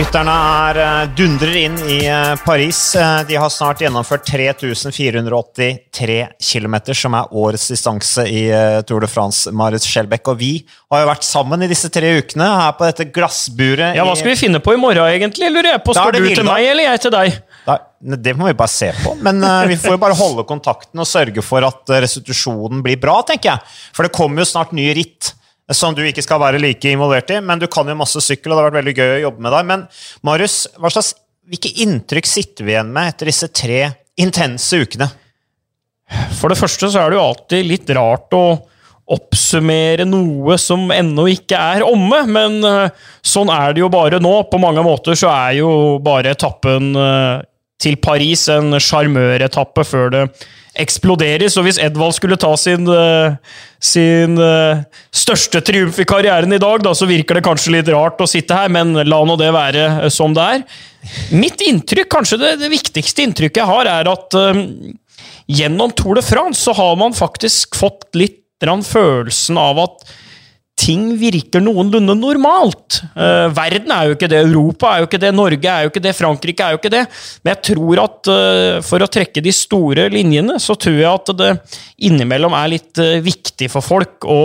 Rytterne er eh, dundrer inn i eh, Paris. Eh, De har snart gjennomført 3483 km, som er årets distanse i Tour de France. Marit Skjelbæk og vi har jo vært sammen i disse tre ukene her på dette glassburet. Ja, Hva skal vi finne på i morgen, egentlig? Lurer jeg på. Skal du til meg, eller jeg til deg? Da, det må vi bare se på. Men uh, vi får jo bare holde kontakten og sørge for at restitusjonen blir bra, tenker jeg. For det kommer jo snart nye ritt som du ikke skal være like involvert i. Men du kan jo masse sykkel, og det har vært veldig gøy å jobbe med deg. Men Marius, slags, hvilke inntrykk sitter vi igjen med etter disse tre intense ukene? For det første så er det jo alltid litt rart å oppsummere noe som ennå ikke er omme, men eh, sånn er det jo bare nå. På mange måter så er jo bare etappen eh, til Paris en sjarmøretappe før det eksploderer. Så hvis Edvald skulle ta sin, eh, sin eh, største triumf i karrieren i dag, da, så virker det kanskje litt rart å sitte her, men la nå det være eh, som det er. Mitt inntrykk, kanskje det, det viktigste inntrykket jeg har, er at eh, gjennom Tour de France så har man faktisk fått litt følelsen av at ting virker noenlunde normalt. Uh, verden er jo ikke det, Europa er jo ikke det, Norge er jo ikke det, Frankrike er jo ikke det. Men jeg tror at uh, for å trekke de store linjene, så tror jeg at det innimellom er litt uh, viktig for folk å,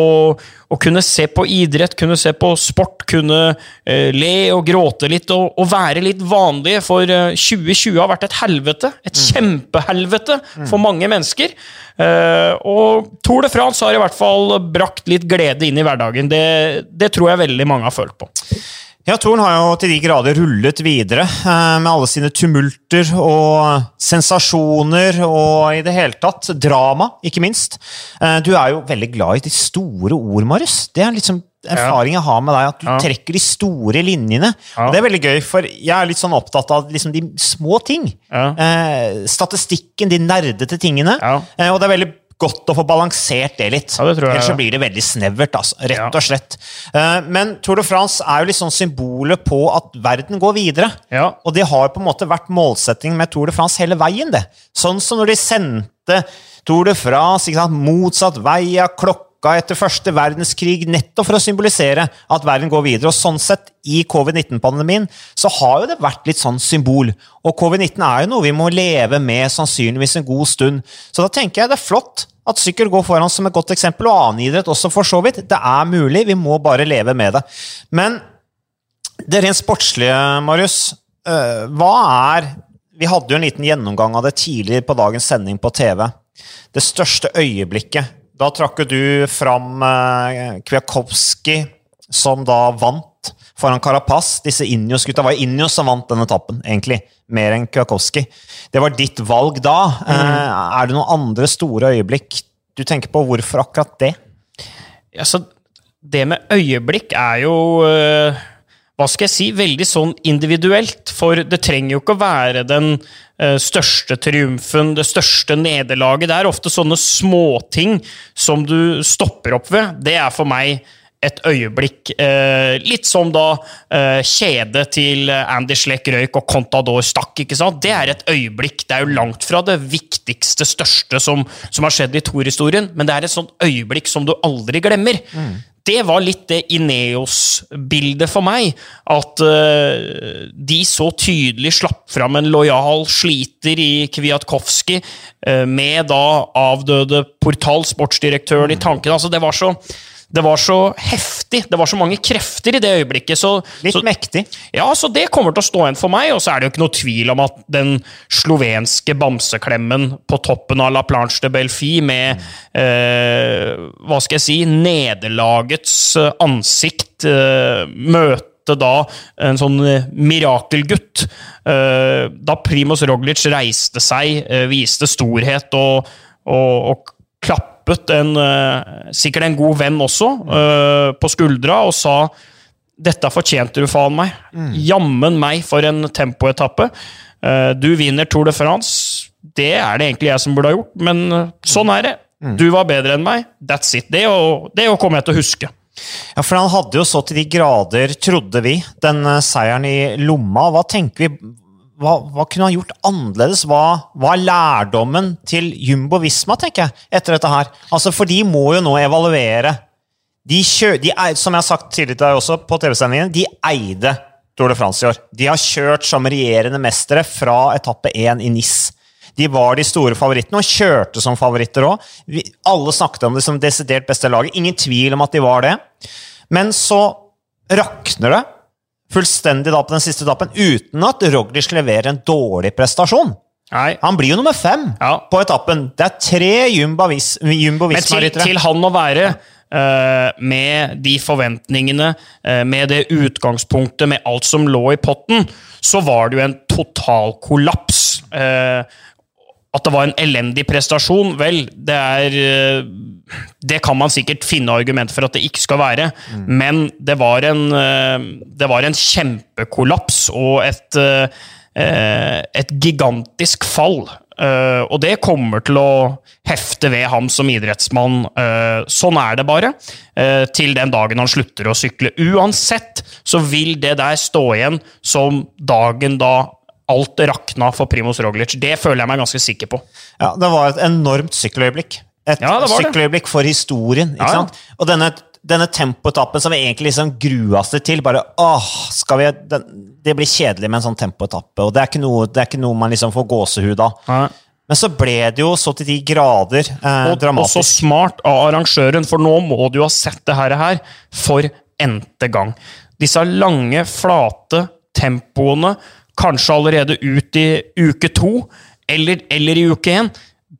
å kunne se på idrett, kunne se på sport, kunne eh, le og gråte litt og, og være litt vanlige. For eh, 2020 har vært et helvete, et kjempehelvete for mange mennesker. Eh, og Tour de France har i hvert fall brakt litt glede inn i hverdagen. Det, det tror jeg veldig mange har følt på. Ja, Toren har jo til de grader rullet videre eh, med alle sine tumulter og sensasjoner og i det hele tatt drama, ikke minst. Eh, du er jo veldig glad i de store ord, Marius. Det er liksom erfaring jeg har med deg, at du Ja. trekker de store linjene. Ja. Og det er veldig gøy, for jeg er litt sånn opptatt av liksom de små ting. Ja. Eh, statistikken, de nerdete tingene. Og det er veldig godt å få balansert det litt. Ja, det tror jeg, Ellers så blir det veldig snevert, altså. rett og slett. Eh, Men Tour de France er jo litt sånn symbolet på at verden går videre. Ja. Og det har på en måte vært målsettingen med Tour de France hele veien. det. Sånn som når de sendte Tour de France ikke sant, motsatt vei av klokka etter første verdenskrig, nettopp for å symbolisere at verden går videre. Og sånn sett, i covid-19-pandemien, så har jo det vært litt sånn symbol. Og covid-19 er jo noe vi må leve med sannsynligvis en god stund. Så da tenker jeg det er flott at sykkel går foran som et godt eksempel, og annen idrett også, for så vidt. Det er mulig, vi må bare leve med det. Men det rent sportslige, Marius, øh, hva er Vi hadde jo en liten gjennomgang av det tidligere på dagens sending på TV. Det største øyeblikket. Da trakk jo du fram Kwiakowski, Kwiatkowski, som da vant foran Carapaz. Disse Ineos-gutta var Ineos som vant den etappen, egentlig. Mer enn Kwiatkowski. Det var ditt valg da. Eh, er det noen andre store øyeblikk du tenker på? Hvorfor akkurat det? Altså, det med øyeblikk er jo øh, hva skal jeg si, veldig sånn individuelt. For det trenger jo ikke å være den uh, største triumfen, det største nederlaget. Det er ofte sånne småting som du stopper opp ved. Det er for meg et øyeblikk. Uh, litt som da uh, kjedet til Andy Schleck røyk og Contador stakk. ikke sant? Det er et øyeblikk. Det er jo langt fra det viktigste, største som, som har skjedd i Tor-historien, men det er et sånt øyeblikk som du aldri glemmer. Det var litt det Ineos-bildet for meg. At uh, de så tydelig slapp fram en lojal sliter i Kwiatkowski, uh, med da avdøde Portal, sportsdirektøren, i tankene. Altså, det var så det var så heftig, det var så mange krefter i det øyeblikket. Så, Litt så, mektig. ja, så det kommer til å stå igjen for meg, og så er det jo ikke noe tvil om at den slovenske bamseklemmen på toppen av La Planche de Belfi med eh, hva skal jeg si nederlagets eh, ansikt eh, møte da en sånn eh, mirakelgutt. Eh, da Primoz Roglic reiste seg, viste storhet og, og, og klappet en, eh, sikkert en god venn også, eh, på skuldra og sa dette fortjente du faen meg. Jammen meg for en tempoetappe. Eh, Du vinner Tour de France. Det er det egentlig jeg som burde ha gjort, men sånn er det. Du var bedre enn meg. That's it. Det, og, det og kommer jeg til å huske. Ja, for han hadde jo så til de grader, trodde vi, den seieren i lomma. Hva tenker vi hva, hva kunne han gjort annerledes? Hva, hva er lærdommen til Jumbo Visma, tenker jeg, etter dette her? Altså, For de må jo nå evaluere. De kjø, de, er, som jeg har sagt tidligere til deg også på TV-sendingen, de eide Tour de France i år. De har kjørt som regjerende mestere fra etappe én i NIS. De var de store favorittene, og kjørte som favoritter òg. Alle snakket om det som desidert beste laget. Ingen tvil om at de var det. Men så rakner det fullstendig da på den siste etappen, uten at Roglic leverer en dårlig prestasjon. Nei. Han blir jo nummer fem Ja. på etappen. Det er tre Jumbo Vis- Jumbo Men til, Visma-ryttere. til han å være uh, med de forventningene, uh, med det utgangspunktet, med alt som lå i potten, så var det jo en total kollaps. Uh, at det var en elendig prestasjon, vel, det er Det kan man sikkert finne argumenter for at det ikke skal være, men det var en, eh, det var en kjempekollaps og et, eh, et gigantisk fall. Eh, og det kommer til å hefte ved ham som idrettsmann. Sånn er det bare. til den dagen han slutter å sykle. Uansett så vil det der stå igjen som dagen da alt rakna for Primoz Roglic. Det føler jeg meg ganske sikker på. Ja, det var et enormt sykkeløyeblikk. Et Ja, sykkeløyeblikk for historien. Ja, ja. Og denne, denne tempoetappen som vi egentlig liksom grua oss til bare, åh, vi, den, Det blir kjedelig med en sånn tempoetappe, og det er noe, det er ikke noe man liksom får gåsehud av. Men så ble det jo så til de grader eh, Og, og så smart av arrangøren, for nå må du ha sett det her, her for n-te gang. Disse lange, flate tempoene, kanskje allerede ut i uke to, eller, eller i uke én,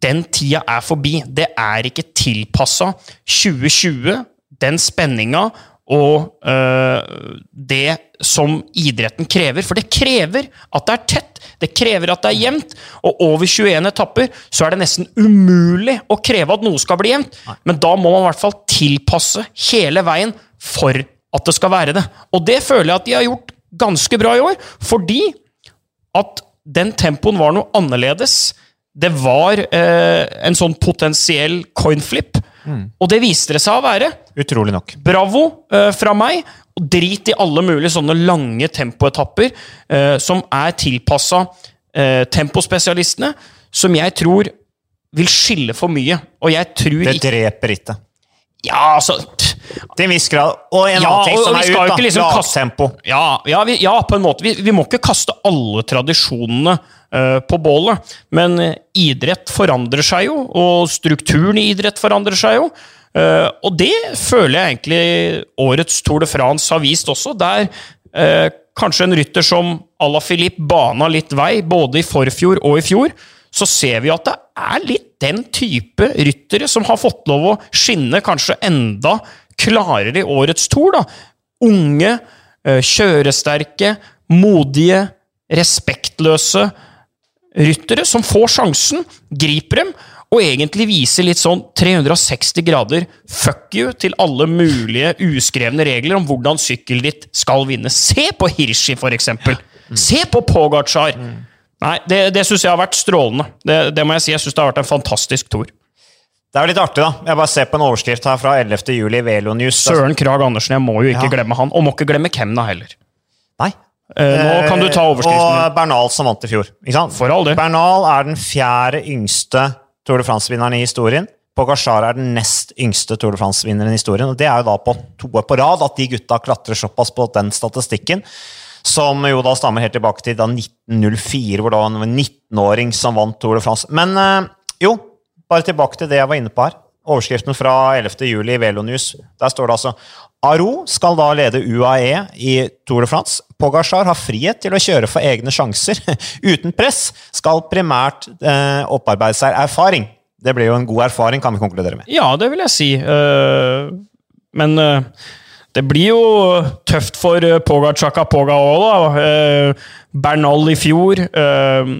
den tida er forbi. Det er ikke tilpassa 2020, den spenninga og øh, det som idretten krever. For det krever at det er tett, det krever at det er jevnt. Og over 21 etapper så er det nesten umulig å kreve at noe skal bli jevnt. Men da må man i hvert fall tilpasse hele veien for at det skal være det. Og det føler jeg at de har gjort ganske bra i år, fordi at den tempoen var noe annerledes. Det var eh, en sånn potensiell coinflip, og det viste det seg å være. Utrolig nok. Bravo eh, fra meg. Og drit i alle mulige sånne lange tempoetapper eh, som er tilpassa eh, tempospesialistene, som jeg tror vil skille for mye. Og jeg tror Det dreper ikke. Ja, altså Til en viss grad. Og en Ja, annen ting som er ut, da. liksom Lagtempo. Ja, ja, ja på en måte. Vi, vi må ikke kaste alle tradisjonene på bålet. Men eh, idrett forandrer seg jo, og strukturen i idrett forandrer seg jo. Eh, og det føler jeg egentlig årets Tour de France har vist også, der eh, kanskje en rytter som à la Philippe bana litt vei, både i forfjor og i fjor, så ser vi at det er litt den type ryttere som har fått lov å skinne kanskje enda klarere i årets Tour. da. Unge, eh, kjøresterke, modige, respektløse ryttere som får sjansen, griper dem, og egentlig viser litt sånn 360 grader fuck you til alle mulige uskrevne regler om hvordan sykkelen ditt skal vinne. Se på Hirschi, for eksempel. Se på Pogacar. Nei, det, det syns jeg har vært strålende. Det, det må jeg si. Jeg syns det har vært en fantastisk tour. Det er jo litt artig, da. Jeg bare ser på en overskrift her fra 11. juli Velo News. Søren Krag Andersen, jeg må jo ikke Ja. glemme han. Og må ikke glemme Kemna heller. Nei. Eh, nå kan du ta overskriften din. Og Bernal som vant i fjor. For all. Bernal er den fjerde yngste Tour de France-vinneren i historien. Pogacar er den nest yngste Tour de France-vinneren i historien. og Det er jo da på to år på rad at de gutta klatrer såpass på den statistikken. Som jo da stammer helt tilbake til da 1904, hvor da en 19-åring som vant Tour de France. Men eh, jo, bare tilbake til det jeg var inne på her. Overskriften fra 11. juli i Velo News. Der står det altså Aro skal da lede UAE i Tour de France. Pogacar har frihet til å kjøre for egne sjanser. Uten press skal primært eh, opparbeide seg erfaring. Det blir jo en god erfaring, kan vi konkludere med. Ja, det vil jeg si. Uh, men uh, det blir jo tøft for uh, Pogacar Poga òg, da. Bernal i fjor. eh,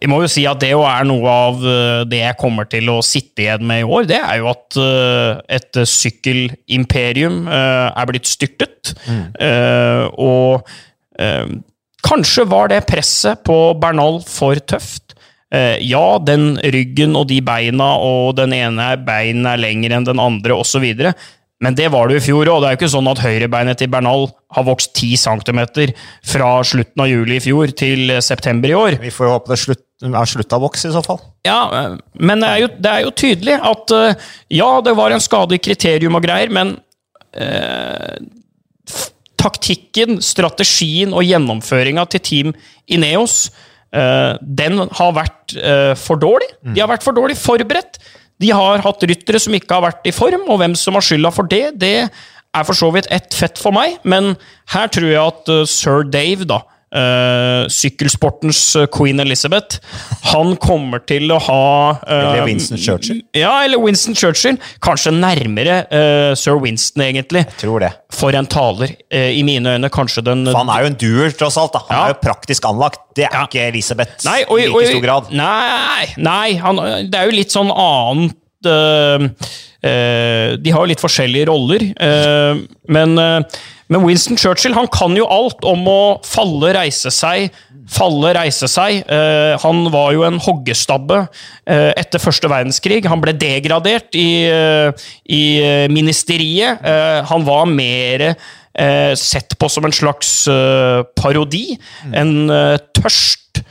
vi må jo si at det jo er noe av eh, det jeg kommer til å sitte igjen med i år. Det er jo at eh, et sykkelimperium eh, er blitt styrtet. Mm. og kanskje var det presset på Bernal for tøft. Ja, den ryggen og de beina, og den ene beinet er lengre enn den andre, osv. Men det var det i fjor òg. Det er jo ikke sånn at høyrebeinet til Bernal har vokst 10 cm fra slutten av juli i fjor til september i år. Vi får jo håpe det er slutt, er slutta av vokse, i så fall. Ja, eh, men det er jo, det er jo tydelig at eh, ja, det var en skade i kriterium og greier, men eh, taktikken, strategien og gjennomføringa til Team Ineos, eh, den har vært eh, for dårlig. De har vært for dårlig forberedt. De har hatt ryttere som ikke har vært i form, og hvem som har skylda for det, det er for så vidt ett fett for meg, men her tror jeg at uh, sir Dave, da, uh, sykkelsportens uh, queen Elizabeth, han kommer til å ha Eller Winston Churchill. Ja, eller Winston Churchill. Kanskje nærmere sir Winston, egentlig. Jeg tror det. For en taler. I mine øyne kanskje den For han er jo en doer, tross alt. da. Han Ja. er jo praktisk anlagt. Det er Ja. ikke Elisabeth Nei, og, i like og- stor grad. Nei, nei han, det er jo litt sånn annet De har jo litt forskjellige roller, men, men Winston Churchill han kan jo alt om å falle, reise seg, falle, reise seg. Eh, han var jo en hoggestabbe eh, etter første verdenskrig. Han ble degradert i, eh, i eh, ministeriet. Eh, han var mer eh, sett på som en slags parodi. En eh, tørst,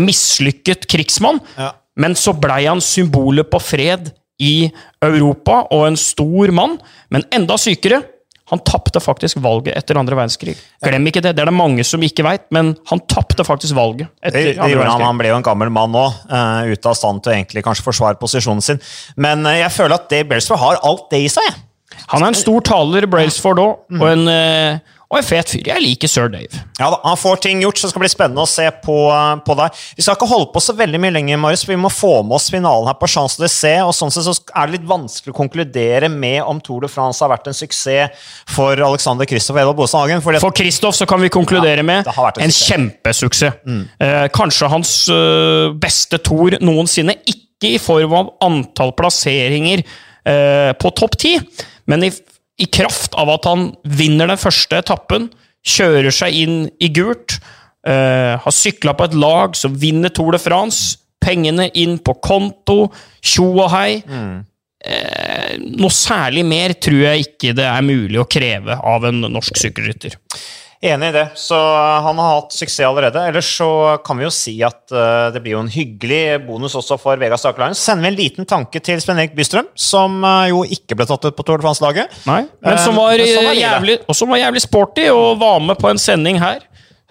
mislykket krigsmann. Ja. Men så blei han symbolet på fred i Europa, og en stor mann. Men enda sykere, han tapte faktisk valget etter andre verdenskrig. Glem ikke det, det er det mange som ikke veit, men han tapte faktisk valget etter andre gjorde han, han ble jo en gammel mann òg, ute av stand til egentlig kanskje forsvare posisjonen sin. Men uh, jeg føler at Dave Belsford har alt det i seg. Han er en stor taler, Brailsford òg, Mm. og, en, eh, og en fet fyr. Jeg liker sir Dave. Ja da, Han får ting gjort, så det skal bli spennende å se på, eh, på deg. Vi skal ikke holde på så veldig mye lenger, Marius, for vi må få med oss finalen her på Chance de C. og Sånn sett så er det litt vanskelig å konkludere med om Tour de France har vært en suksess for Alexander Kristoff og Edvard Boasson Hagen. For Kristoff så kan vi konkludere Ja, med en en kjempesuksess. kjempesuksess. Eh, kanskje hans øh, beste tour noensinne. Ikke i form av antall plasseringer eh, på topp ti, men i, i kraft av at han vinner den første etappen, kjører seg inn i gult, uh, har sykla på et lag som vinner Tour de France, pengene inn på konto, tjo og hei. Eh, noe særlig mer tror jeg ikke det er mulig å kreve av en norsk sykkelrytter. Enig i det. Så uh, han har hatt suksess allerede. Ellers så kan vi jo si at uh, det blir jo en hyggelig bonus også for Vegas Stakeleinen. Så sender vi en liten tanke til Sven Erik Bystrøm, som uh, jo ikke ble tatt ut på Tour de France-laget. Nei, men som Eh, var, men sånn er jævlig, og som var jævlig sporty og var med på en sending her.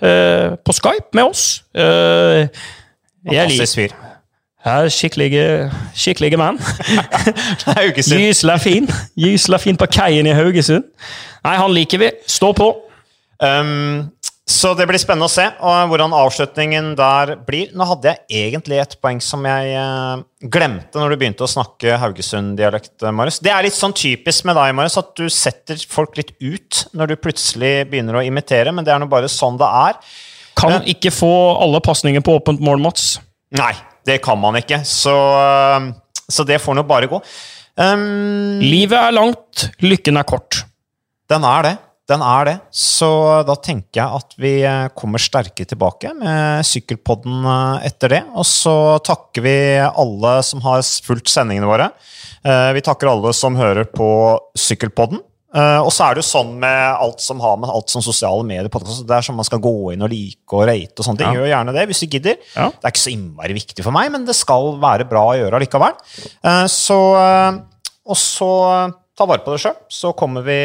eh, på Skype med oss. Eh, Fantastisk fyr. ja, Skikkelige, skikkelige mann. Gysla fin. Gysla fin på kaien i Haugesund. Nei, han liker vi. Stå på. Um, så det blir spennende å se hvordan avslutningen der blir. Nå hadde jeg egentlig et poeng som jeg eh, glemte når du begynte å snakke Haugesund-dialekt, Marius. Det er litt sånn typisk med deg, Marius, at du setter folk litt ut når du plutselig begynner å imitere, men det er nå bare sånn det er. Kan ikke få alle pasninger på åpent mål, Mats. Nei, det kan man ikke, så, eh, så det får nå bare gå. Um, Livet er langt, lykken er kort. Den er det. Den er det. Så da tenker jeg at vi eh, kommer sterke tilbake med Sykkelpodden eh, etter det. Og så takker vi alle som har fulgt sendingene våre. Eh, Vi takker alle som hører på Sykkelpodden. Og så er det jo sånn med alt som har med alt som sosiale medier podcast, Det er sånn man skal gå inn og like og rate og sånne ting. Ja. Gjør gjerne det hvis du gidder. Ja. Det er ikke så innmari viktig for meg, men det skal være bra å gjøre allikevel. Så Og så ta vare på det sjøl, så kommer vi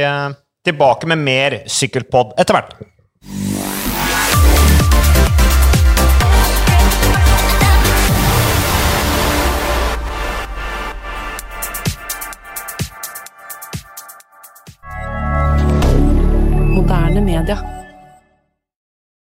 tilbake med mer sykkelpod etter hvert. Moderne.